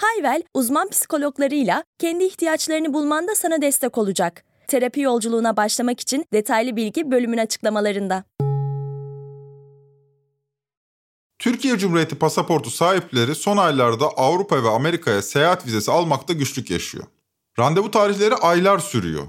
Hayvel, uzman psikologlarıyla kendi ihtiyaçlarını bulmanda sana destek olacak. Terapi yolculuğuna başlamak için detaylı bilgi bölümün açıklamalarında. Türkiye Cumhuriyeti pasaportu sahipleri son aylarda Avrupa ve Amerika'ya seyahat vizesi almakta güçlük yaşıyor. Randevu tarihleri aylar sürüyor.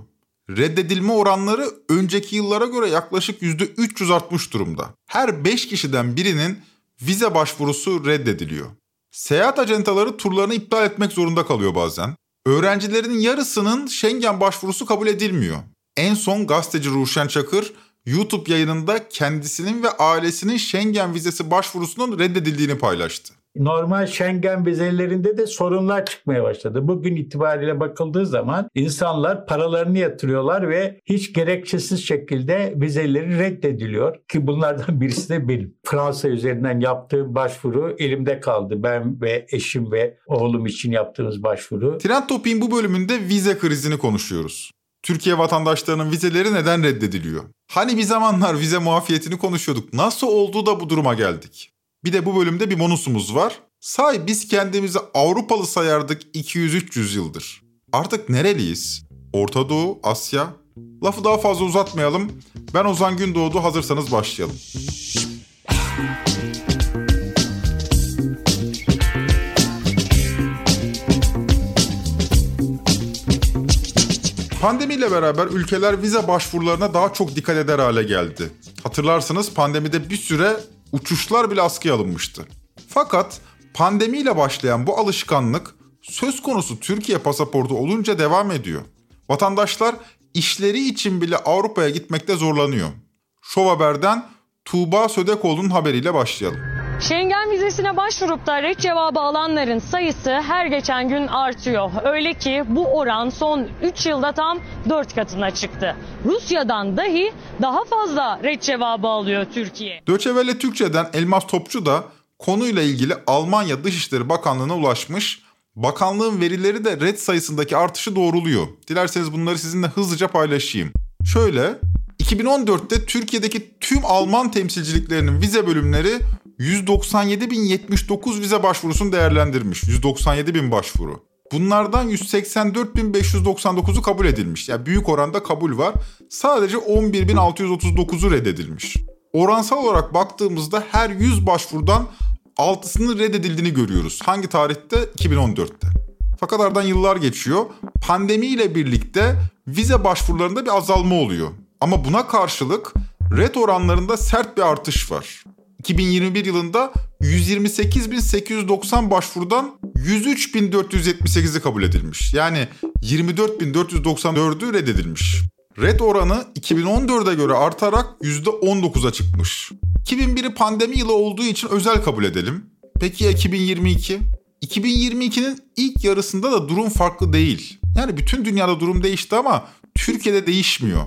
Reddedilme oranları önceki yıllara göre yaklaşık %300 artmış durumda. Her 5 kişiden birinin vize başvurusu reddediliyor. Seyahat ajantaları turlarını iptal etmek zorunda kalıyor bazen. Öğrencilerin yarısının Schengen başvurusu kabul edilmiyor. En son gazeteci Ruşen Çakır YouTube yayınında kendisinin ve ailesinin Schengen vizesi başvurusunun reddedildiğini paylaştı normal Schengen vizelerinde de sorunlar çıkmaya başladı. Bugün itibariyle bakıldığı zaman insanlar paralarını yatırıyorlar ve hiç gerekçesiz şekilde vizeleri reddediliyor. Ki bunlardan birisi de benim. Fransa üzerinden yaptığım başvuru elimde kaldı. Ben ve eşim ve oğlum için yaptığımız başvuru. Trend Topik'in bu bölümünde vize krizini konuşuyoruz. Türkiye vatandaşlarının vizeleri neden reddediliyor? Hani bir zamanlar vize muafiyetini konuşuyorduk. Nasıl oldu da bu duruma geldik? Bir de bu bölümde bir bonusumuz var. Say biz kendimizi Avrupalı sayardık 200-300 yıldır. Artık nereliyiz? Orta Doğu, Asya? Lafı daha fazla uzatmayalım. Ben Ozan Gündoğdu hazırsanız başlayalım. Pandemiyle beraber ülkeler vize başvurularına daha çok dikkat eder hale geldi. Hatırlarsınız pandemide bir süre uçuşlar bile askıya alınmıştı. Fakat pandemiyle başlayan bu alışkanlık söz konusu Türkiye pasaportu olunca devam ediyor. Vatandaşlar işleri için bile Avrupa'ya gitmekte zorlanıyor. Şov Haber'den Tuğba Södekoğlu'nun haberiyle başlayalım. Schengen vizesine başvurup da red cevabı alanların sayısı her geçen gün artıyor. Öyle ki bu oran son 3 yılda tam 4 katına çıktı. Rusya'dan dahi daha fazla red cevabı alıyor Türkiye. Döçevelle Türkçe'den Elmas Topçu da konuyla ilgili Almanya Dışişleri Bakanlığı'na ulaşmış. Bakanlığın verileri de red sayısındaki artışı doğruluyor. Dilerseniz bunları sizinle hızlıca paylaşayım. Şöyle 2014'te Türkiye'deki tüm Alman temsilciliklerinin vize bölümleri 197.079 vize başvurusunu değerlendirmiş. 197.000 başvuru. Bunlardan 184.599'u kabul edilmiş. Yani büyük oranda kabul var. Sadece 11.639'u reddedilmiş. Oransal olarak baktığımızda her 100 başvurudan 6'sının reddedildiğini görüyoruz. Hangi tarihte? 2014'te. Fakat aradan yıllar geçiyor. Pandemiyle birlikte vize başvurularında bir azalma oluyor. Ama buna karşılık red oranlarında sert bir artış var. 2021 yılında 128.890 başvurudan 103.478'i kabul edilmiş. Yani 24.494'ü reddedilmiş. Red oranı 2014'e göre artarak %19'a çıkmış. 2001'i pandemi yılı olduğu için özel kabul edelim. Peki ya 2022? 2022'nin ilk yarısında da durum farklı değil. Yani bütün dünyada durum değişti ama Türkiye'de değişmiyor.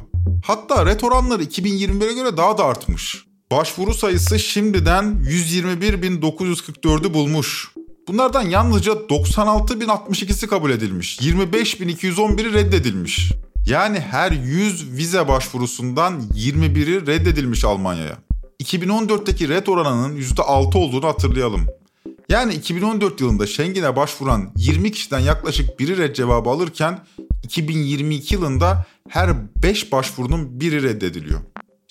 Hatta red oranları 2021'e göre daha da artmış. Başvuru sayısı şimdiden 121.944'ü bulmuş. Bunlardan yalnızca 96.062'si kabul edilmiş. 25.211'i reddedilmiş. Yani her 100 vize başvurusundan 21'i reddedilmiş Almanya'ya. 2014'teki red oranının %6 olduğunu hatırlayalım. Yani 2014 yılında Schengen'e başvuran 20 kişiden yaklaşık biri red cevabı alırken 2022 yılında her 5 başvurunun biri reddediliyor.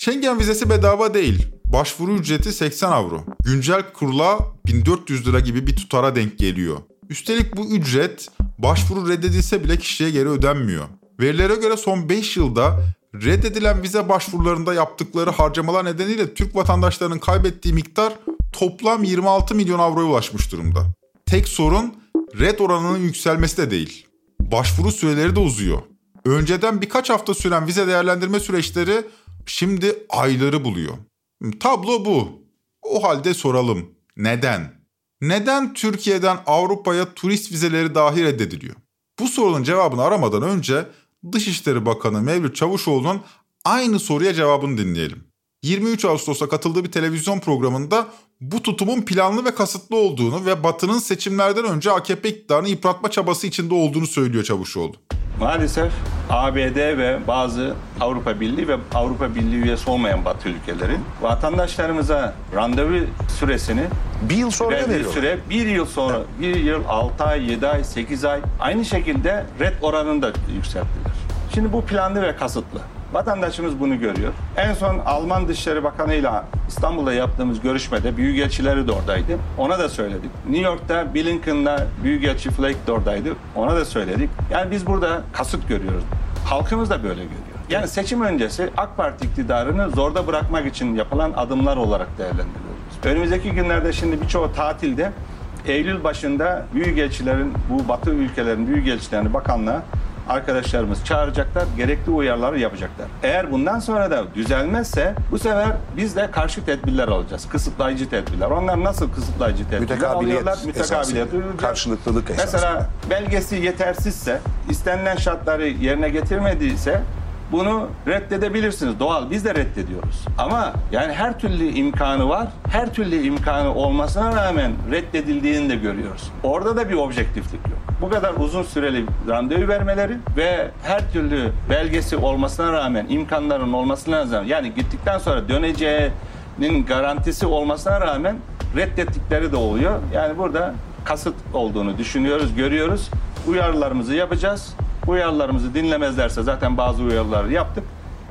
Schengen vizesi bedava değil. Başvuru ücreti 80 avro. Güncel kurla 1400 lira gibi bir tutara denk geliyor. Üstelik bu ücret başvuru reddedilse bile kişiye geri ödenmiyor. Verilere göre son 5 yılda reddedilen vize başvurularında yaptıkları harcamalar nedeniyle Türk vatandaşlarının kaybettiği miktar toplam 26 milyon avroya ulaşmış durumda. Tek sorun red oranının yükselmesi de değil. Başvuru süreleri de uzuyor. Önceden birkaç hafta süren vize değerlendirme süreçleri şimdi ayları buluyor. Tablo bu. O halde soralım. Neden? Neden Türkiye'den Avrupa'ya turist vizeleri dahi reddediliyor? Bu sorunun cevabını aramadan önce Dışişleri Bakanı Mevlüt Çavuşoğlu'nun aynı soruya cevabını dinleyelim. 23 Ağustos'ta katıldığı bir televizyon programında bu tutumun planlı ve kasıtlı olduğunu ve Batı'nın seçimlerden önce AKP iktidarını yıpratma çabası içinde olduğunu söylüyor Çavuşoğlu. Maalesef ABD ve bazı Avrupa Birliği ve Avrupa Birliği üyesi olmayan Batı ülkelerin vatandaşlarımıza randevu süresini bir yıl sonra veriyor. süre bir yıl sonra bir yıl 6 ay 7 ay 8 ay aynı şekilde red oranını da yükselttiler. Şimdi bu planlı ve kasıtlı. Vatandaşımız bunu görüyor. En son Alman Dışişleri Bakanı ile İstanbul'da yaptığımız görüşmede Büyükelçileri de oradaydı. Ona da söyledik. New York'ta Blinken'la Büyükelçi Flake de oradaydı. Ona da söyledik. Yani biz burada kasıt görüyoruz. Halkımız da böyle görüyor. Yani seçim öncesi AK Parti iktidarını zorda bırakmak için yapılan adımlar olarak değerlendiriyoruz. Önümüzdeki günlerde şimdi birçoğu tatilde Eylül başında büyükelçilerin bu batı ülkelerin büyükelçilerini bakanlığa arkadaşlarımız çağıracaklar, gerekli uyarıları yapacaklar. Eğer bundan sonra da düzelmezse bu sefer biz de karşı tedbirler alacağız. Kısıtlayıcı tedbirler. Onlar nasıl kısıtlayıcı tedbirler Mütekabiliyet alıyorlar? Mütekabiliyet. karşılıklılık esasıyla. Mesela belgesi yetersizse, istenilen şartları yerine getirmediyse bunu reddedebilirsiniz. Doğal biz de reddediyoruz. Ama yani her türlü imkanı var. Her türlü imkanı olmasına rağmen reddedildiğini de görüyoruz. Orada da bir objektiflik yok. Bu kadar uzun süreli randevu vermeleri ve her türlü belgesi olmasına rağmen, imkanların olmasına rağmen yani gittikten sonra döneceğinin garantisi olmasına rağmen reddettikleri de oluyor. Yani burada kasıt olduğunu düşünüyoruz, görüyoruz. Uyarılarımızı yapacağız. Uyarılarımızı dinlemezlerse zaten bazı uyarıları yaptık.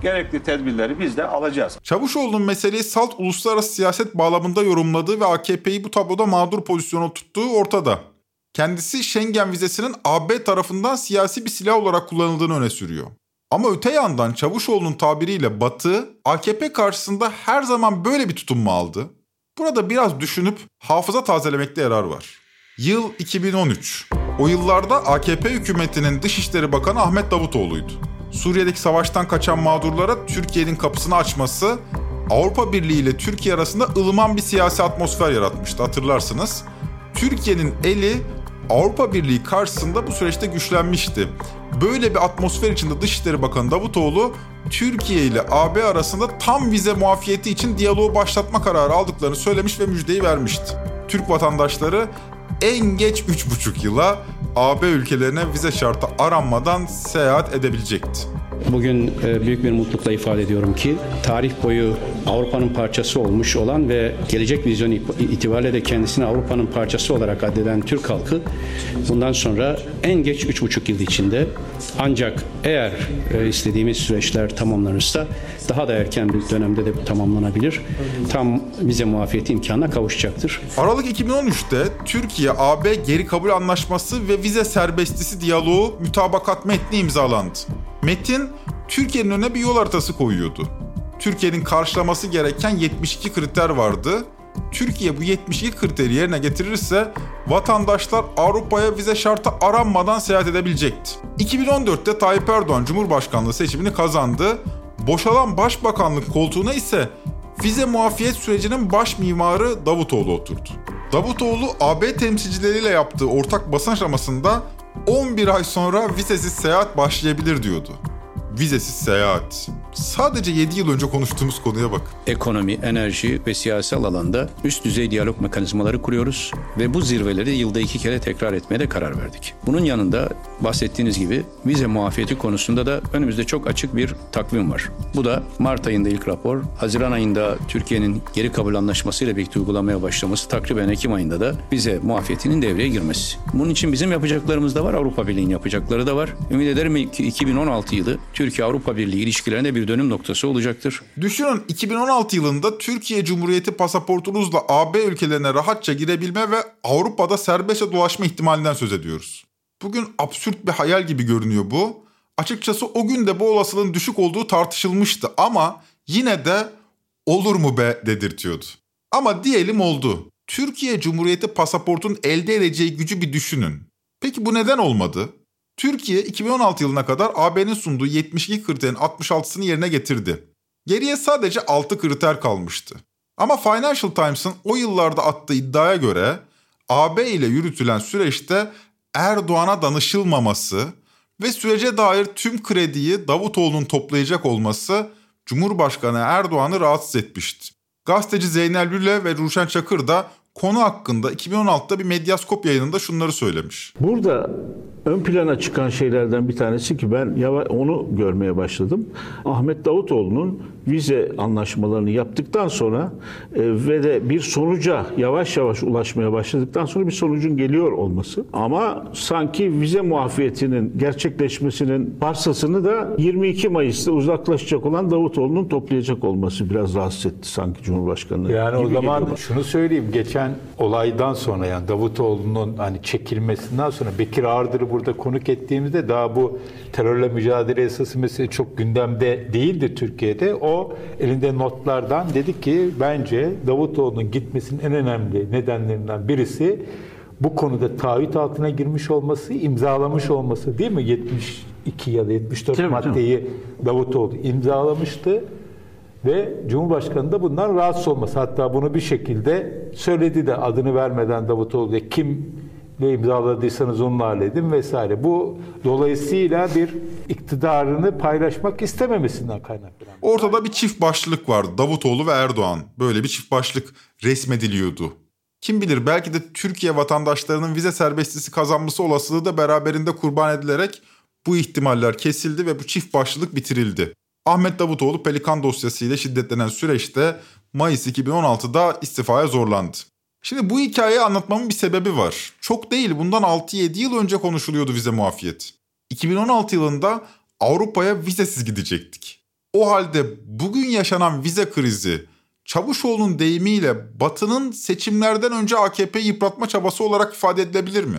Gerekli tedbirleri biz de alacağız. Çavuşoğlu'nun meseleyi salt uluslararası siyaset bağlamında yorumladığı ve AKP'yi bu tabloda mağdur pozisyona tuttuğu ortada. Kendisi Schengen vizesinin AB tarafından siyasi bir silah olarak kullanıldığını öne sürüyor. Ama öte yandan Çavuşoğlu'nun tabiriyle Batı, AKP karşısında her zaman böyle bir tutum mu aldı? Burada biraz düşünüp hafıza tazelemekte yarar var. Yıl 2013. O yıllarda AKP hükümetinin Dışişleri Bakanı Ahmet Davutoğlu'ydu. Suriye'deki savaştan kaçan mağdurlara Türkiye'nin kapısını açması Avrupa Birliği ile Türkiye arasında ılıman bir siyasi atmosfer yaratmıştı hatırlarsınız. Türkiye'nin eli Avrupa Birliği karşısında bu süreçte güçlenmişti. Böyle bir atmosfer içinde Dışişleri Bakanı Davutoğlu Türkiye ile AB arasında tam vize muafiyeti için diyaloğu başlatma kararı aldıklarını söylemiş ve müjdeyi vermişti. Türk vatandaşları en geç 3,5 yıla AB ülkelerine vize şartı aranmadan seyahat edebilecekti. Bugün e, büyük bir mutlulukla ifade ediyorum ki tarih boyu Avrupa'nın parçası olmuş olan ve gelecek vizyonu itibariyle de kendisini Avrupa'nın parçası olarak addeden Türk halkı bundan sonra en geç 3,5 yıl içinde ancak eğer e, istediğimiz süreçler tamamlanırsa daha da erken bir dönemde de tamamlanabilir. Tam vize muafiyeti imkanına kavuşacaktır. Aralık 2013'te Türkiye-AB geri kabul anlaşması ve vize serbestisi diyaloğu mütabakat metni imzalandı. Metin Türkiye'nin önüne bir yol haritası koyuyordu. Türkiye'nin karşılaması gereken 72 kriter vardı. Türkiye bu 72 kriteri yerine getirirse vatandaşlar Avrupa'ya vize şartı aranmadan seyahat edebilecekti. 2014'te Tayyip Erdoğan Cumhurbaşkanlığı seçimini kazandı. Boşalan başbakanlık koltuğuna ise vize muafiyet sürecinin baş mimarı Davutoğlu oturdu. Davutoğlu AB temsilcileriyle yaptığı ortak basın aşamasında 11 ay sonra vizesiz seyahat başlayabilir diyordu. Vizesiz seyahat. Sadece 7 yıl önce konuştuğumuz konuya bak. Ekonomi, enerji ve siyasal alanda üst düzey diyalog mekanizmaları kuruyoruz ve bu zirveleri yılda iki kere tekrar etmeye de karar verdik. Bunun yanında bahsettiğiniz gibi vize muafiyeti konusunda da önümüzde çok açık bir takvim var. Bu da Mart ayında ilk rapor, Haziran ayında Türkiye'nin geri kabul anlaşmasıyla birlikte uygulamaya başlaması, takriben Ekim ayında da vize muafiyetinin devreye girmesi. Bunun için bizim yapacaklarımız da var, Avrupa Birliği'nin yapacakları da var. Ümit ederim ki 2016 yılı Türkiye-Avrupa Birliği ilişkilerinde bir dönüm noktası olacaktır. Düşünün 2016 yılında Türkiye Cumhuriyeti pasaportunuzla AB ülkelerine rahatça girebilme ve Avrupa'da serbestçe dolaşma ihtimalinden söz ediyoruz. Bugün absürt bir hayal gibi görünüyor bu. Açıkçası o gün de bu olasılığın düşük olduğu tartışılmıştı ama yine de olur mu be dedirtiyordu. Ama diyelim oldu. Türkiye Cumhuriyeti pasaportun elde edeceği gücü bir düşünün. Peki bu neden olmadı? Türkiye 2016 yılına kadar AB'nin sunduğu 72 kriterin 66'sını yerine getirdi. Geriye sadece 6 kriter kalmıştı. Ama Financial Times'ın o yıllarda attığı iddiaya göre AB ile yürütülen süreçte Erdoğan'a danışılmaması, ve sürece dair tüm krediyi Davutoğlu'nun toplayacak olması Cumhurbaşkanı Erdoğan'ı rahatsız etmişti. Gazeteci Zeynel Lüle ve Ruşen Çakır da konu hakkında 2016'da bir medyaskop yayınında şunları söylemiş. Burada ön plana çıkan şeylerden bir tanesi ki ben onu görmeye başladım. Ahmet Davutoğlu'nun vize anlaşmalarını yaptıktan sonra e, ve de bir sonuca yavaş yavaş ulaşmaya başladıktan sonra bir sonucun geliyor olması. Ama sanki vize muafiyetinin gerçekleşmesinin parsasını da 22 Mayıs'ta uzaklaşacak olan Davutoğlu'nun toplayacak olması biraz rahatsız etti sanki Cumhurbaşkanı. Yani o zaman şunu söyleyeyim geçen olaydan sonra yani Davutoğlu'nun hani çekilmesinden sonra Bekir Ağırdır'ı burada konuk ettiğimizde daha bu terörle mücadele esası meselesi çok gündemde değildi Türkiye'de. O elinde notlardan dedi ki bence Davutoğlu'nun gitmesinin en önemli nedenlerinden birisi bu konuda taahhüt altına girmiş olması, imzalamış olması değil mi? 72 ya da 74 tabii, maddeyi tabii. Davutoğlu imzalamıştı ve Cumhurbaşkanı da bundan rahatsız olması. Hatta bunu bir şekilde söyledi de adını vermeden Davutoğlu diye kim ne imzaladıysanız onunla halledin vesaire. Bu dolayısıyla bir iktidarını paylaşmak istememesinden kaynaklanıyor. Ortada bir çift başlık vardı. Davutoğlu ve Erdoğan. Böyle bir çift başlık resmediliyordu. Kim bilir belki de Türkiye vatandaşlarının vize serbestisi kazanması olasılığı da beraberinde kurban edilerek bu ihtimaller kesildi ve bu çift başlılık bitirildi. Ahmet Davutoğlu Pelikan dosyasıyla şiddetlenen süreçte Mayıs 2016'da istifaya zorlandı. Şimdi bu hikayeyi anlatmamın bir sebebi var. Çok değil bundan 6-7 yıl önce konuşuluyordu vize muafiyet. 2016 yılında Avrupa'ya vizesiz gidecektik. O halde bugün yaşanan vize krizi Çavuşoğlu'nun deyimiyle Batı'nın seçimlerden önce AKP'yi yıpratma çabası olarak ifade edilebilir mi?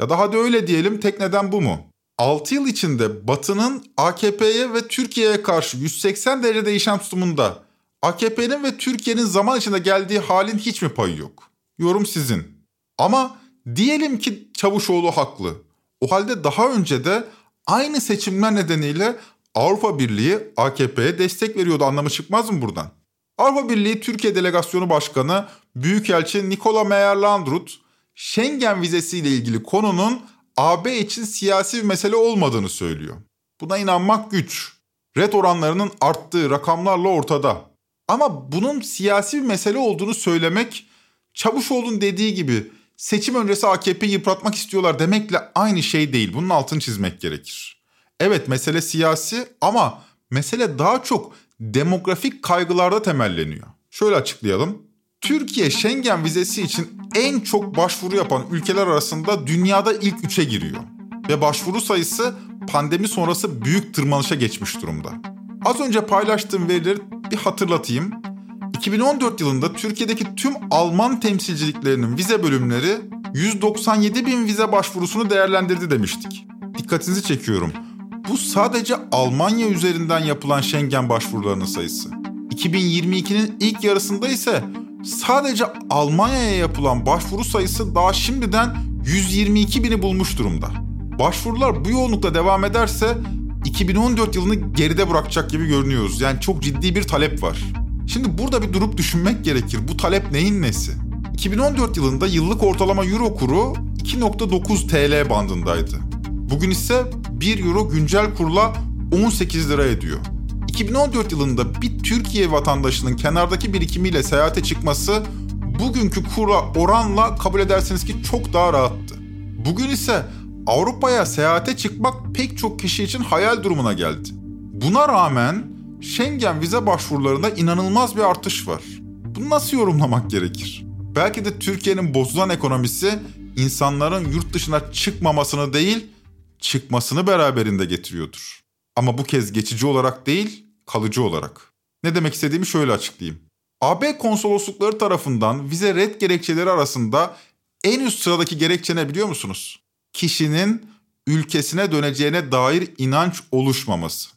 Ya daha da öyle diyelim tek neden bu mu? 6 yıl içinde Batı'nın AKP'ye ve Türkiye'ye karşı 180 derece değişen tutumunda AKP'nin ve Türkiye'nin zaman içinde geldiği halin hiç mi payı yok? Yorum sizin. Ama diyelim ki Çavuşoğlu haklı. O halde daha önce de aynı seçimler nedeniyle Avrupa Birliği AKP'ye destek veriyordu anlamı çıkmaz mı buradan? Avrupa Birliği Türkiye Delegasyonu Başkanı Büyükelçi Nikola Meyer-Landrut, Schengen vizesiyle ilgili konunun AB için siyasi bir mesele olmadığını söylüyor. Buna inanmak güç. Red oranlarının arttığı rakamlarla ortada. Ama bunun siyasi bir mesele olduğunu söylemek Çavuşoğlu'nun dediği gibi seçim öncesi AKP'yi yıpratmak istiyorlar demekle aynı şey değil. Bunun altını çizmek gerekir. Evet mesele siyasi ama mesele daha çok demografik kaygılarda temelleniyor. Şöyle açıklayalım. Türkiye Schengen vizesi için en çok başvuru yapan ülkeler arasında dünyada ilk üçe giriyor. Ve başvuru sayısı pandemi sonrası büyük tırmanışa geçmiş durumda. Az önce paylaştığım verileri bir hatırlatayım. 2014 yılında Türkiye'deki tüm Alman temsilciliklerinin vize bölümleri 197 bin vize başvurusunu değerlendirdi demiştik. Dikkatinizi çekiyorum. Bu sadece Almanya üzerinden yapılan Schengen başvurularının sayısı. 2022'nin ilk yarısında ise sadece Almanya'ya yapılan başvuru sayısı daha şimdiden 122 bini bulmuş durumda. Başvurular bu yoğunlukta devam ederse 2014 yılını geride bırakacak gibi görünüyoruz. Yani çok ciddi bir talep var. Şimdi burada bir durup düşünmek gerekir. Bu talep neyin nesi? 2014 yılında yıllık ortalama euro kuru 2.9 TL bandındaydı. Bugün ise 1 euro güncel kurla 18 lira ediyor. 2014 yılında bir Türkiye vatandaşının kenardaki birikimiyle seyahate çıkması bugünkü kura oranla kabul edersiniz ki çok daha rahattı. Bugün ise Avrupa'ya seyahate çıkmak pek çok kişi için hayal durumuna geldi. Buna rağmen Schengen vize başvurularında inanılmaz bir artış var. Bunu nasıl yorumlamak gerekir? Belki de Türkiye'nin bozulan ekonomisi insanların yurt dışına çıkmamasını değil, çıkmasını beraberinde getiriyordur. Ama bu kez geçici olarak değil, kalıcı olarak. Ne demek istediğimi şöyle açıklayayım. AB konsoloslukları tarafından vize red gerekçeleri arasında en üst sıradaki gerekçe ne biliyor musunuz? Kişinin ülkesine döneceğine dair inanç oluşmaması.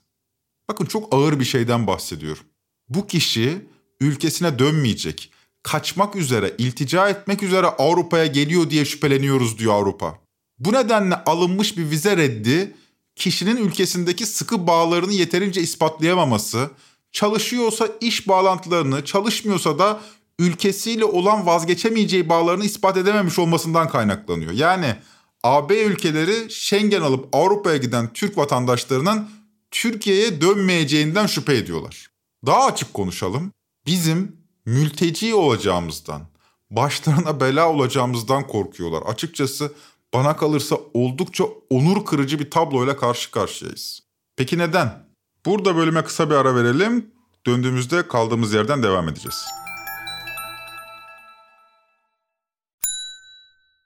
Bakın çok ağır bir şeyden bahsediyorum. Bu kişi ülkesine dönmeyecek, kaçmak üzere, iltica etmek üzere Avrupa'ya geliyor diye şüpheleniyoruz diyor Avrupa. Bu nedenle alınmış bir vize reddi kişinin ülkesindeki sıkı bağlarını yeterince ispatlayamaması, çalışıyorsa iş bağlantılarını, çalışmıyorsa da ülkesiyle olan vazgeçemeyeceği bağlarını ispat edememiş olmasından kaynaklanıyor. Yani AB ülkeleri Schengen alıp Avrupa'ya giden Türk vatandaşlarının Türkiye'ye dönmeyeceğinden şüphe ediyorlar. Daha açık konuşalım. Bizim mülteci olacağımızdan, başlarına bela olacağımızdan korkuyorlar. Açıkçası bana kalırsa oldukça onur kırıcı bir tabloyla karşı karşıyayız. Peki neden? Burada bölüme kısa bir ara verelim. Döndüğümüzde kaldığımız yerden devam edeceğiz.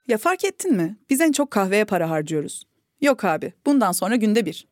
Ya fark ettin mi? Biz en çok kahveye para harcıyoruz. Yok abi, bundan sonra günde bir.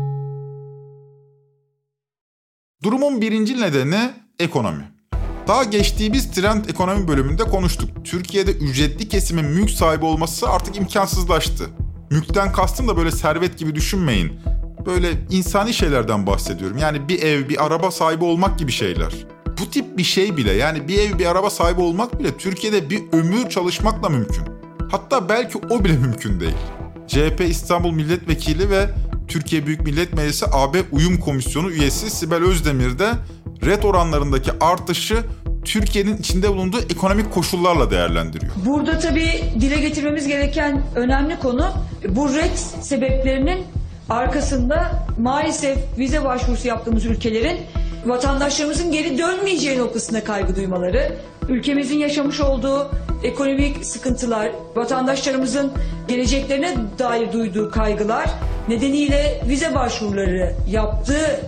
Durumun birinci nedeni ekonomi. Daha geçtiğimiz trend ekonomi bölümünde konuştuk. Türkiye'de ücretli kesimin mülk sahibi olması artık imkansızlaştı. Mülkten kastım da böyle servet gibi düşünmeyin. Böyle insani şeylerden bahsediyorum. Yani bir ev, bir araba sahibi olmak gibi şeyler. Bu tip bir şey bile yani bir ev, bir araba sahibi olmak bile Türkiye'de bir ömür çalışmakla mümkün. Hatta belki o bile mümkün değil. CHP İstanbul Milletvekili ve Türkiye Büyük Millet Meclisi AB Uyum Komisyonu üyesi Sibel Özdemir de red oranlarındaki artışı Türkiye'nin içinde bulunduğu ekonomik koşullarla değerlendiriyor. Burada tabii dile getirmemiz gereken önemli konu bu red sebeplerinin arkasında maalesef vize başvurusu yaptığımız ülkelerin vatandaşlarımızın geri dönmeyeceği noktasında kaygı duymaları, ülkemizin yaşamış olduğu ekonomik sıkıntılar, vatandaşlarımızın geleceklerine dair duyduğu kaygılar nedeniyle vize başvuruları yaptığı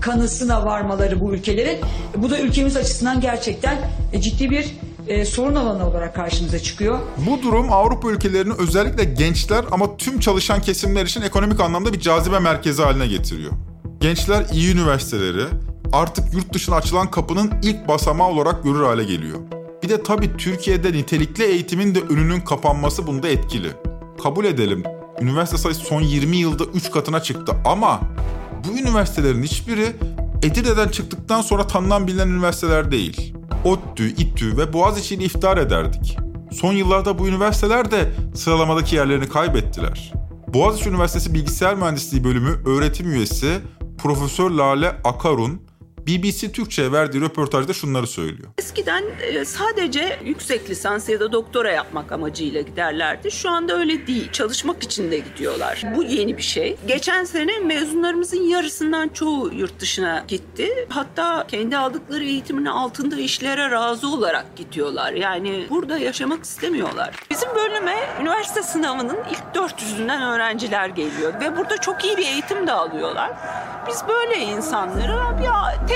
kanısına varmaları bu ülkelerin. Bu da ülkemiz açısından gerçekten ciddi bir e, sorun alanı olarak karşımıza çıkıyor. Bu durum Avrupa ülkelerini özellikle gençler ama tüm çalışan kesimler için ekonomik anlamda bir cazibe merkezi haline getiriyor. Gençler iyi üniversiteleri artık yurt dışına açılan kapının ilk basamağı olarak görür hale geliyor. Bir de tabii Türkiye'de nitelikli eğitimin de önünün kapanması bunda etkili. Kabul edelim, üniversite sayısı son 20 yılda 3 katına çıktı ama bu üniversitelerin hiçbiri Edirne'den çıktıktan sonra tanınan bilinen üniversiteler değil. ODTÜ, İTÜ ve Boğaziçi ile iftihar ederdik. Son yıllarda bu üniversiteler de sıralamadaki yerlerini kaybettiler. Boğaziçi Üniversitesi Bilgisayar Mühendisliği Bölümü öğretim üyesi Profesör Lale Akarun, BBC Türkçe'ye verdiği röportajda şunları söylüyor. Eskiden e, sadece yüksek lisans ya da doktora yapmak amacıyla giderlerdi. Şu anda öyle değil. Çalışmak için de gidiyorlar. Bu yeni bir şey. Geçen sene mezunlarımızın yarısından çoğu yurt dışına gitti. Hatta kendi aldıkları eğitimin altında işlere razı olarak gidiyorlar. Yani burada yaşamak istemiyorlar. Bizim bölüme üniversite sınavının ilk 400'ünden öğrenciler geliyor ve burada çok iyi bir eğitim de alıyorlar. Biz böyle insanları bir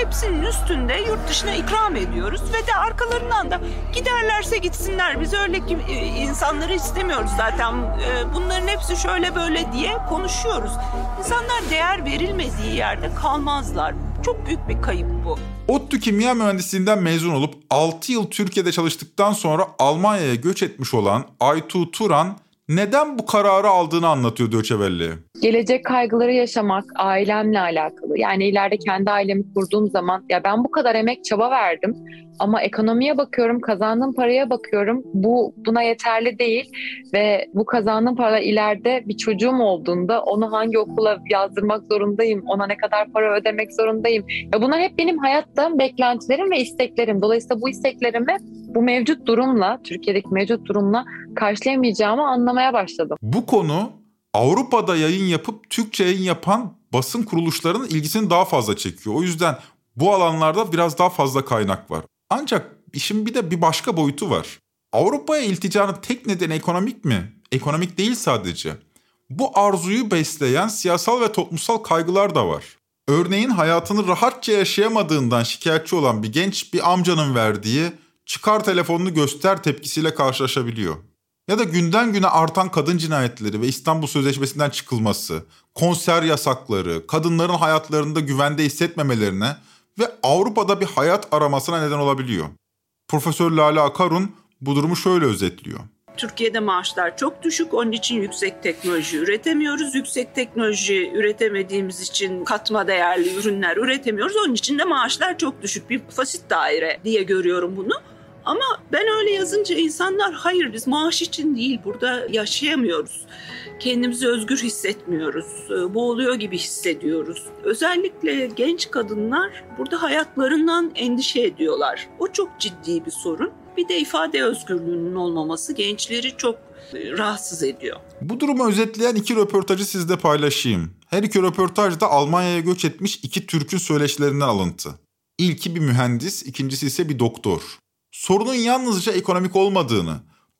tepsinin üstünde yurt dışına ikram ediyoruz ve de arkalarından da giderlerse gitsinler. Biz öyle ki e, insanları istemiyoruz zaten. E, bunların hepsi şöyle böyle diye konuşuyoruz. İnsanlar değer verilmediği yerde kalmazlar. Çok büyük bir kayıp bu. ODTÜ Kimya Mühendisliğinden mezun olup 6 yıl Türkiye'de çalıştıktan sonra Almanya'ya göç etmiş olan Aytu Turan neden bu kararı aldığını anlatıyor Döçevelli'ye. Gelecek kaygıları yaşamak ailemle alakalı. Yani ileride kendi ailemi kurduğum zaman ya ben bu kadar emek çaba verdim ama ekonomiye bakıyorum, kazandığım paraya bakıyorum. Bu buna yeterli değil ve bu kazandığım para ileride bir çocuğum olduğunda onu hangi okula yazdırmak zorundayım, ona ne kadar para ödemek zorundayım. Ya bunlar hep benim hayatta beklentilerim ve isteklerim. Dolayısıyla bu isteklerimi bu mevcut durumla, Türkiye'deki mevcut durumla karşılayamayacağımı anlamaya başladım. Bu konu Avrupa'da yayın yapıp Türkçe yayın yapan basın kuruluşlarının ilgisini daha fazla çekiyor. O yüzden bu alanlarda biraz daha fazla kaynak var. Ancak işin bir de bir başka boyutu var. Avrupa'ya ilticanın tek nedeni ekonomik mi? Ekonomik değil sadece. Bu arzuyu besleyen siyasal ve toplumsal kaygılar da var. Örneğin hayatını rahatça yaşayamadığından şikayetçi olan bir genç bir amcanın verdiği çıkar telefonunu göster tepkisiyle karşılaşabiliyor. Ya da günden güne artan kadın cinayetleri ve İstanbul Sözleşmesi'nden çıkılması, konser yasakları, kadınların hayatlarında güvende hissetmemelerine ve Avrupa'da bir hayat aramasına neden olabiliyor. Profesör Lale Akarun bu durumu şöyle özetliyor. Türkiye'de maaşlar çok düşük. Onun için yüksek teknoloji üretemiyoruz. Yüksek teknoloji üretemediğimiz için katma değerli ürünler üretemiyoruz. Onun için de maaşlar çok düşük. Bir fasit daire diye görüyorum bunu. Ama ben öyle yazınca insanlar hayır biz maaş için değil burada yaşayamıyoruz. Kendimizi özgür hissetmiyoruz. Boğuluyor gibi hissediyoruz. Özellikle genç kadınlar burada hayatlarından endişe ediyorlar. O çok ciddi bir sorun. Bir de ifade özgürlüğünün olmaması gençleri çok e, rahatsız ediyor. Bu durumu özetleyen iki röportajı sizle paylaşayım. Her iki röportaj da Almanya'ya göç etmiş iki Türk'ün söyleşilerinden alıntı. İlki bir mühendis, ikincisi ise bir doktor. Sorunun yalnızca ekonomik olmadığını,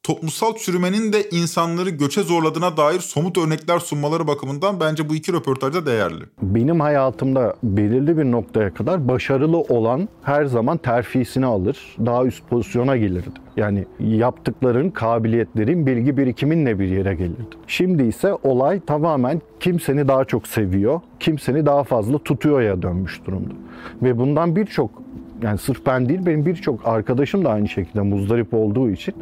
toplumsal çürümenin de insanları göçe zorladığına dair somut örnekler sunmaları bakımından bence bu iki röportajda değerli. Benim hayatımda belirli bir noktaya kadar başarılı olan her zaman terfisini alır, daha üst pozisyona gelirdi. Yani yaptıkların, kabiliyetlerin, bilgi birikiminle bir yere gelirdi. Şimdi ise olay tamamen kim seni daha çok seviyor, kim seni daha fazla tutuyor ya dönmüş durumda. Ve bundan birçok yani sırf ben değil benim birçok arkadaşım da aynı şekilde muzdarip olduğu için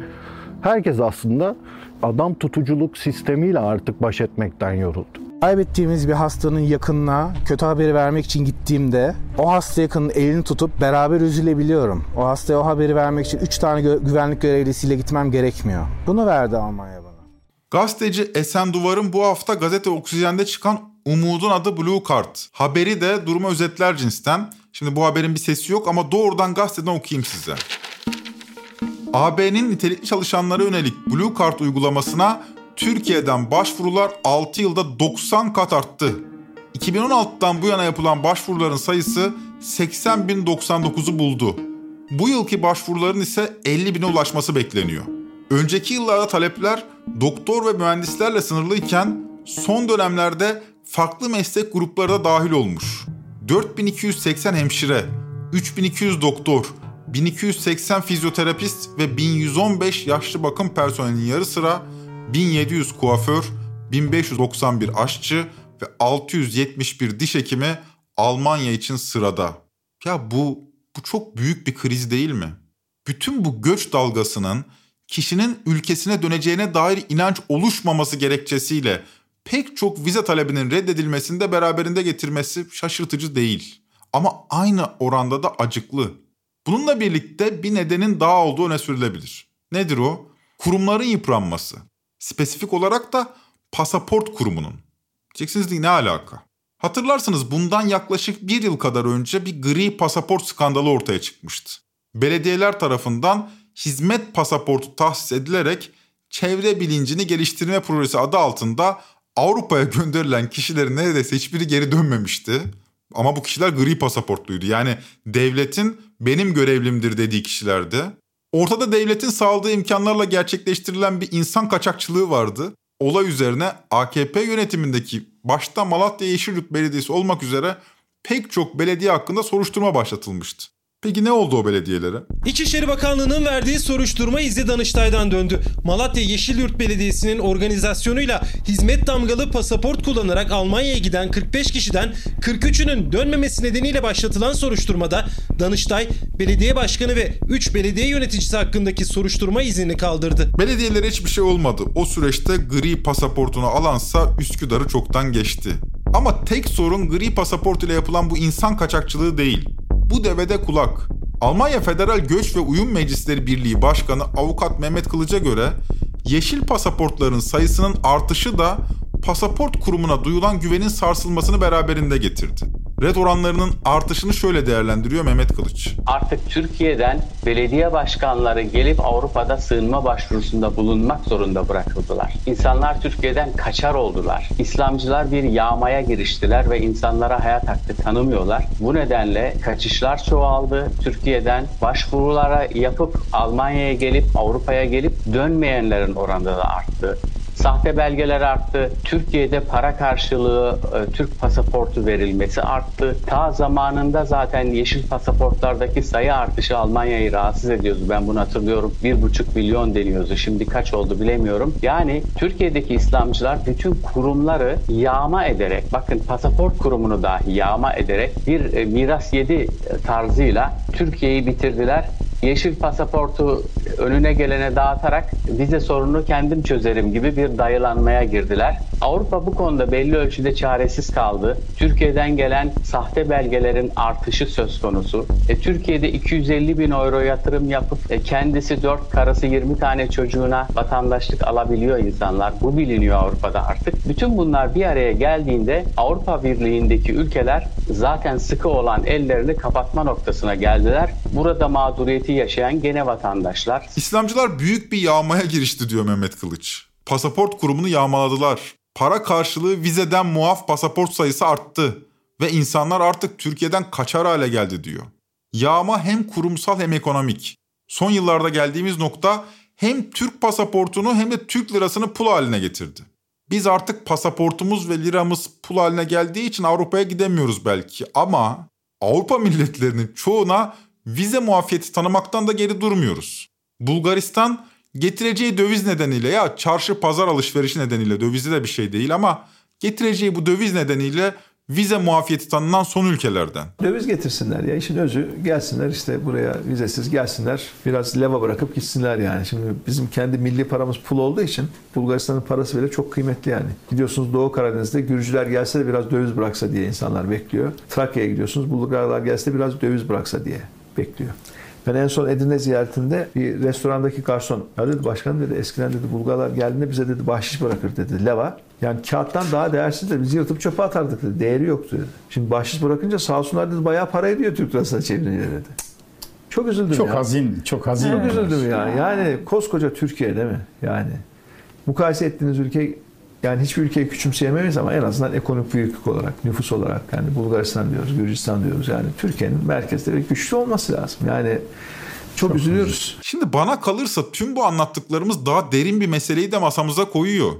herkes aslında adam tutuculuk sistemiyle artık baş etmekten yoruldu. Kaybettiğimiz bir hastanın yakınına kötü haberi vermek için gittiğimde o hasta yakının elini tutup beraber üzülebiliyorum. O hastaya o haberi vermek için 3 tane gö- güvenlik görevlisiyle gitmem gerekmiyor. Bunu verdi Almanya bana. Gazeteci Esen Duvar'ın bu hafta gazete Oksijen'de çıkan Umudun adı Blue Card. Haberi de durumu özetler cinsten. Şimdi bu haberin bir sesi yok ama doğrudan gazeteden okuyayım size. AB'nin nitelikli çalışanlara yönelik Blue Card uygulamasına Türkiye'den başvurular 6 yılda 90 kat arttı. 2016'dan bu yana yapılan başvuruların sayısı 80.099'u buldu. Bu yılki başvuruların ise 50 bine ulaşması bekleniyor. Önceki yıllarda talepler doktor ve mühendislerle sınırlıyken son dönemlerde farklı meslek grupları da dahil olmuş. 4280 hemşire, 3200 doktor, 1280 fizyoterapist ve 1115 yaşlı bakım personelinin yarı sıra 1700 kuaför, 1591 aşçı ve 671 diş hekimi Almanya için sırada. Ya bu bu çok büyük bir kriz değil mi? Bütün bu göç dalgasının kişinin ülkesine döneceğine dair inanç oluşmaması gerekçesiyle pek çok vize talebinin reddedilmesini de beraberinde getirmesi şaşırtıcı değil. Ama aynı oranda da acıklı. Bununla birlikte bir nedenin daha olduğu öne sürülebilir. Nedir o? Kurumların yıpranması. Spesifik olarak da pasaport kurumunun. Diyeceksiniz ne alaka? Hatırlarsınız bundan yaklaşık bir yıl kadar önce bir gri pasaport skandalı ortaya çıkmıştı. Belediyeler tarafından hizmet pasaportu tahsis edilerek çevre bilincini geliştirme projesi adı altında Avrupa'ya gönderilen kişilerin neredeyse hiçbiri geri dönmemişti. Ama bu kişiler gri pasaportluydu. Yani devletin benim görevlimdir dediği kişilerdi. Ortada devletin sağladığı imkanlarla gerçekleştirilen bir insan kaçakçılığı vardı. Olay üzerine AKP yönetimindeki başta Malatya Yeşilyurt Belediyesi olmak üzere pek çok belediye hakkında soruşturma başlatılmıştı. Peki ne oldu o belediyelere? İçişleri Bakanlığı'nın verdiği soruşturma İzzi Danıştay'dan döndü. Malatya Yeşilyurt Belediyesi'nin organizasyonuyla hizmet damgalı pasaport kullanarak Almanya'ya giden 45 kişiden 43'ünün dönmemesi nedeniyle başlatılan soruşturmada Danıştay, belediye başkanı ve 3 belediye yöneticisi hakkındaki soruşturma iznini kaldırdı. Belediyelere hiçbir şey olmadı. O süreçte gri pasaportunu alansa Üsküdar'ı çoktan geçti. Ama tek sorun gri pasaport ile yapılan bu insan kaçakçılığı değil. Bu devede kulak. Almanya Federal Göç ve Uyum Meclisleri Birliği Başkanı Avukat Mehmet Kılıç'a göre yeşil pasaportların sayısının artışı da pasaport kurumuna duyulan güvenin sarsılmasını beraberinde getirdi. Red oranlarının artışını şöyle değerlendiriyor Mehmet Kılıç. Artık Türkiye'den belediye başkanları gelip Avrupa'da sığınma başvurusunda bulunmak zorunda bırakıldılar. İnsanlar Türkiye'den kaçar oldular. İslamcılar bir yağmaya giriştiler ve insanlara hayat hakkı tanımıyorlar. Bu nedenle kaçışlar çoğaldı. Türkiye'den başvurulara yapıp Almanya'ya gelip Avrupa'ya gelip dönmeyenlerin oranı da arttı sahte belgeler arttı. Türkiye'de para karşılığı e, Türk pasaportu verilmesi arttı. Ta zamanında zaten yeşil pasaportlardaki sayı artışı Almanya'yı rahatsız ediyordu. Ben bunu hatırlıyorum. Bir buçuk milyon deniyordu. Şimdi kaç oldu bilemiyorum. Yani Türkiye'deki İslamcılar bütün kurumları yağma ederek, bakın pasaport kurumunu dahi yağma ederek bir e, miras yedi tarzıyla Türkiye'yi bitirdiler yeşil pasaportu önüne gelene dağıtarak vize sorununu kendim çözerim gibi bir dayılanmaya girdiler. Avrupa bu konuda belli ölçüde çaresiz kaldı. Türkiye'den gelen sahte belgelerin artışı söz konusu. E, Türkiye'de 250 bin euro yatırım yapıp e, kendisi 4 karısı 20 tane çocuğuna vatandaşlık alabiliyor insanlar. Bu biliniyor Avrupa'da artık. Bütün bunlar bir araya geldiğinde Avrupa Birliği'ndeki ülkeler zaten sıkı olan ellerini kapatma noktasına geldiler. Burada mağduriyeti yaşayan gene vatandaşlar. İslamcılar büyük bir yağmaya girişti diyor Mehmet Kılıç. Pasaport kurumunu yağmaladılar. Para karşılığı vizeden muaf pasaport sayısı arttı ve insanlar artık Türkiye'den kaçar hale geldi diyor. Yağma hem kurumsal hem ekonomik. Son yıllarda geldiğimiz nokta hem Türk pasaportunu hem de Türk lirasını pul haline getirdi. Biz artık pasaportumuz ve liramız pul haline geldiği için Avrupa'ya gidemiyoruz belki ama Avrupa milletlerinin çoğuna vize muafiyeti tanımaktan da geri durmuyoruz. Bulgaristan getireceği döviz nedeniyle ya çarşı pazar alışverişi nedeniyle dövizi de bir şey değil ama getireceği bu döviz nedeniyle vize muafiyeti tanınan son ülkelerden. Döviz getirsinler ya işin özü gelsinler işte buraya vizesiz gelsinler biraz leva bırakıp gitsinler yani. Şimdi bizim kendi milli paramız pul olduğu için Bulgaristan'ın parası bile çok kıymetli yani. Gidiyorsunuz Doğu Karadeniz'de Gürcüler gelse de biraz döviz bıraksa diye insanlar bekliyor. Trakya'ya gidiyorsunuz Bulgarlar gelse de biraz döviz bıraksa diye bekliyor. Ben en son Edirne ziyaretinde bir restorandaki garson ya dedi başkan dedi eskiden dedi Bulgarlar geldiğinde bize dedi bahşiş bırakır dedi leva. Yani kağıttan daha değersiz de biz yırtıp çöpe atardık dedi. Değeri yoktu dedi. Şimdi bahşiş bırakınca sağ olsunlar dedi bayağı para ediyor Türk lirasına çevirince dedi. Çok üzüldüm çok ya. hazin, çok hazin. Çok üzüldüm ya. Yani koskoca Türkiye değil mi? Yani mukayese ettiğiniz ülke yani hiçbir ülkeyi küçümseyemeyiz ama en azından ekonomik büyüklük olarak, nüfus olarak yani Bulgaristan diyoruz, Gürcistan diyoruz. Yani Türkiye'nin merkezde ve güçlü olması lazım. Yani çok, çok üzülüyoruz. Şimdi bana kalırsa tüm bu anlattıklarımız daha derin bir meseleyi de masamıza koyuyor.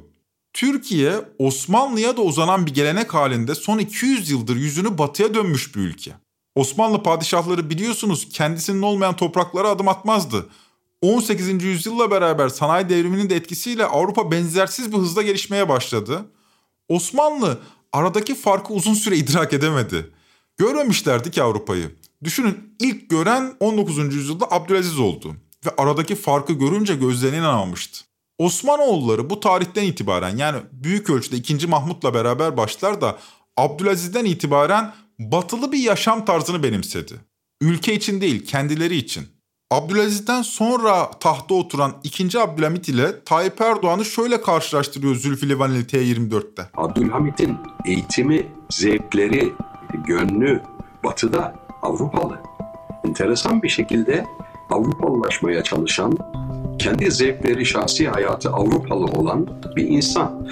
Türkiye Osmanlı'ya da uzanan bir gelenek halinde son 200 yıldır yüzünü batıya dönmüş bir ülke. Osmanlı padişahları biliyorsunuz kendisinin olmayan topraklara adım atmazdı. 18. yüzyılla beraber sanayi devriminin de etkisiyle Avrupa benzersiz bir hızla gelişmeye başladı. Osmanlı aradaki farkı uzun süre idrak edemedi. Görmemişlerdi ki Avrupa'yı. Düşünün ilk gören 19. yüzyılda Abdülaziz oldu ve aradaki farkı görünce gözlerine inanamamıştı. Osmanoğulları bu tarihten itibaren yani büyük ölçüde 2. Mahmut'la beraber başlar da Abdülaziz'den itibaren batılı bir yaşam tarzını benimsedi. Ülke için değil kendileri için. Abdülaziz'den sonra tahta oturan 2. Abdülhamit ile Tayyip Erdoğan'ı şöyle karşılaştırıyor Zülfü Livaneli T24'te. Abdülhamit'in eğitimi, zevkleri, gönlü batıda Avrupalı. Enteresan bir şekilde Avrupalılaşmaya çalışan, kendi zevkleri, şahsi hayatı Avrupalı olan bir insan.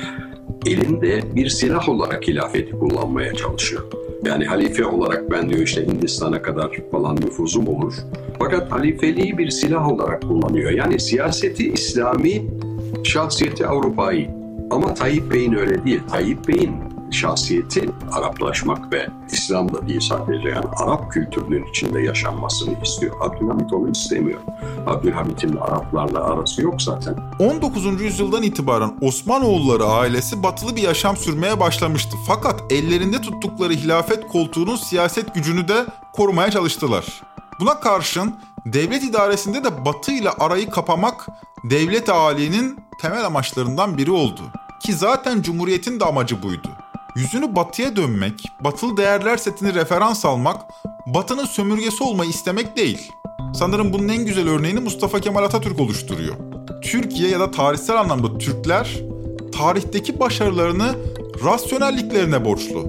Elinde bir silah olarak hilafeti kullanmaya çalışıyor. Yani halife olarak ben diyor işte Hindistan'a kadar falan nüfuzum olur. Fakat halifeliği bir silah olarak kullanıyor. Yani siyaseti İslami, şahsiyeti Avrupa'yı. Ama Tayyip Bey'in öyle değil. Tayyip Bey'in şahsiyeti Araplaşmak ve İslam da değil sadece yani Arap kültürünün içinde yaşanmasını istiyor. Abdülhamit onu istemiyor. Abdülhamit'in Araplarla arası yok zaten. 19. yüzyıldan itibaren Osmanoğulları ailesi batılı bir yaşam sürmeye başlamıştı. Fakat ellerinde tuttukları hilafet koltuğunun siyaset gücünü de korumaya çalıştılar. Buna karşın devlet idaresinde de batı ile arayı kapamak devlet ağalinin temel amaçlarından biri oldu. Ki zaten Cumhuriyet'in de amacı buydu. Yüzünü batıya dönmek, batılı değerler setini referans almak, batının sömürgesi olmayı istemek değil. Sanırım bunun en güzel örneğini Mustafa Kemal Atatürk oluşturuyor. Türkiye ya da tarihsel anlamda Türkler tarihteki başarılarını rasyonelliklerine borçlu.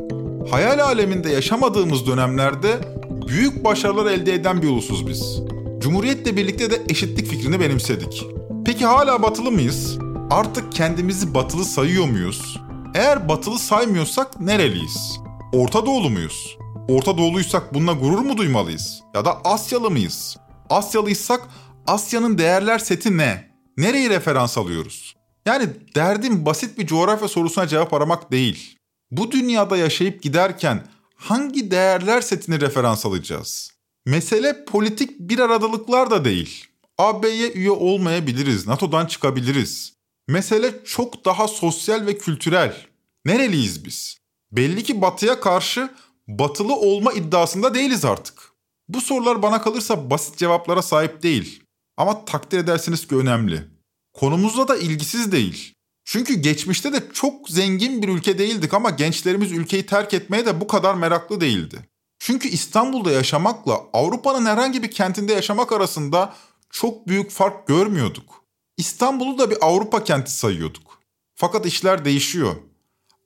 Hayal aleminde yaşamadığımız dönemlerde büyük başarılar elde eden bir ulusuz biz. Cumhuriyetle birlikte de eşitlik fikrini benimsedik. Peki hala batılı mıyız? Artık kendimizi batılı sayıyor muyuz? Eğer batılı saymıyorsak nereliyiz? Orta Doğulu muyuz? Orta Doğuluysak bununla gurur mu duymalıyız? Ya da Asyalı mıyız? Asyalıysak Asya'nın değerler seti ne? Nereyi referans alıyoruz? Yani derdim basit bir coğrafya sorusuna cevap aramak değil. Bu dünyada yaşayıp giderken hangi değerler setini referans alacağız? Mesele politik bir aradalıklar da değil. AB'ye üye olmayabiliriz, NATO'dan çıkabiliriz. Mesele çok daha sosyal ve kültürel. Nereliyiz biz? Belli ki batıya karşı batılı olma iddiasında değiliz artık. Bu sorular bana kalırsa basit cevaplara sahip değil. Ama takdir edersiniz ki önemli. Konumuzla da ilgisiz değil. Çünkü geçmişte de çok zengin bir ülke değildik ama gençlerimiz ülkeyi terk etmeye de bu kadar meraklı değildi. Çünkü İstanbul'da yaşamakla Avrupa'nın herhangi bir kentinde yaşamak arasında çok büyük fark görmüyorduk. İstanbul'u da bir Avrupa kenti sayıyorduk. Fakat işler değişiyor.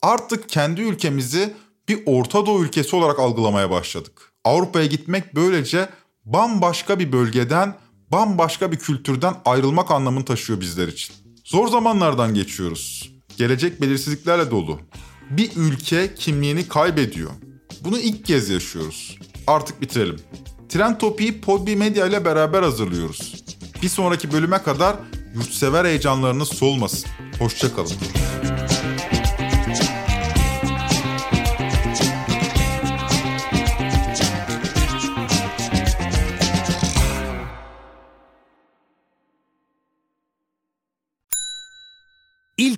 Artık kendi ülkemizi bir Orta Doğu ülkesi olarak algılamaya başladık. Avrupa'ya gitmek böylece bambaşka bir bölgeden, bambaşka bir kültürden ayrılmak anlamını taşıyor bizler için. Zor zamanlardan geçiyoruz. Gelecek belirsizliklerle dolu. Bir ülke kimliğini kaybediyor. Bunu ilk kez yaşıyoruz. Artık bitirelim. Trend Topi'yi Podbi Medya ile beraber hazırlıyoruz. Bir sonraki bölüme kadar yurtsever heyecanlarınız solmasın. Hoşçakalın.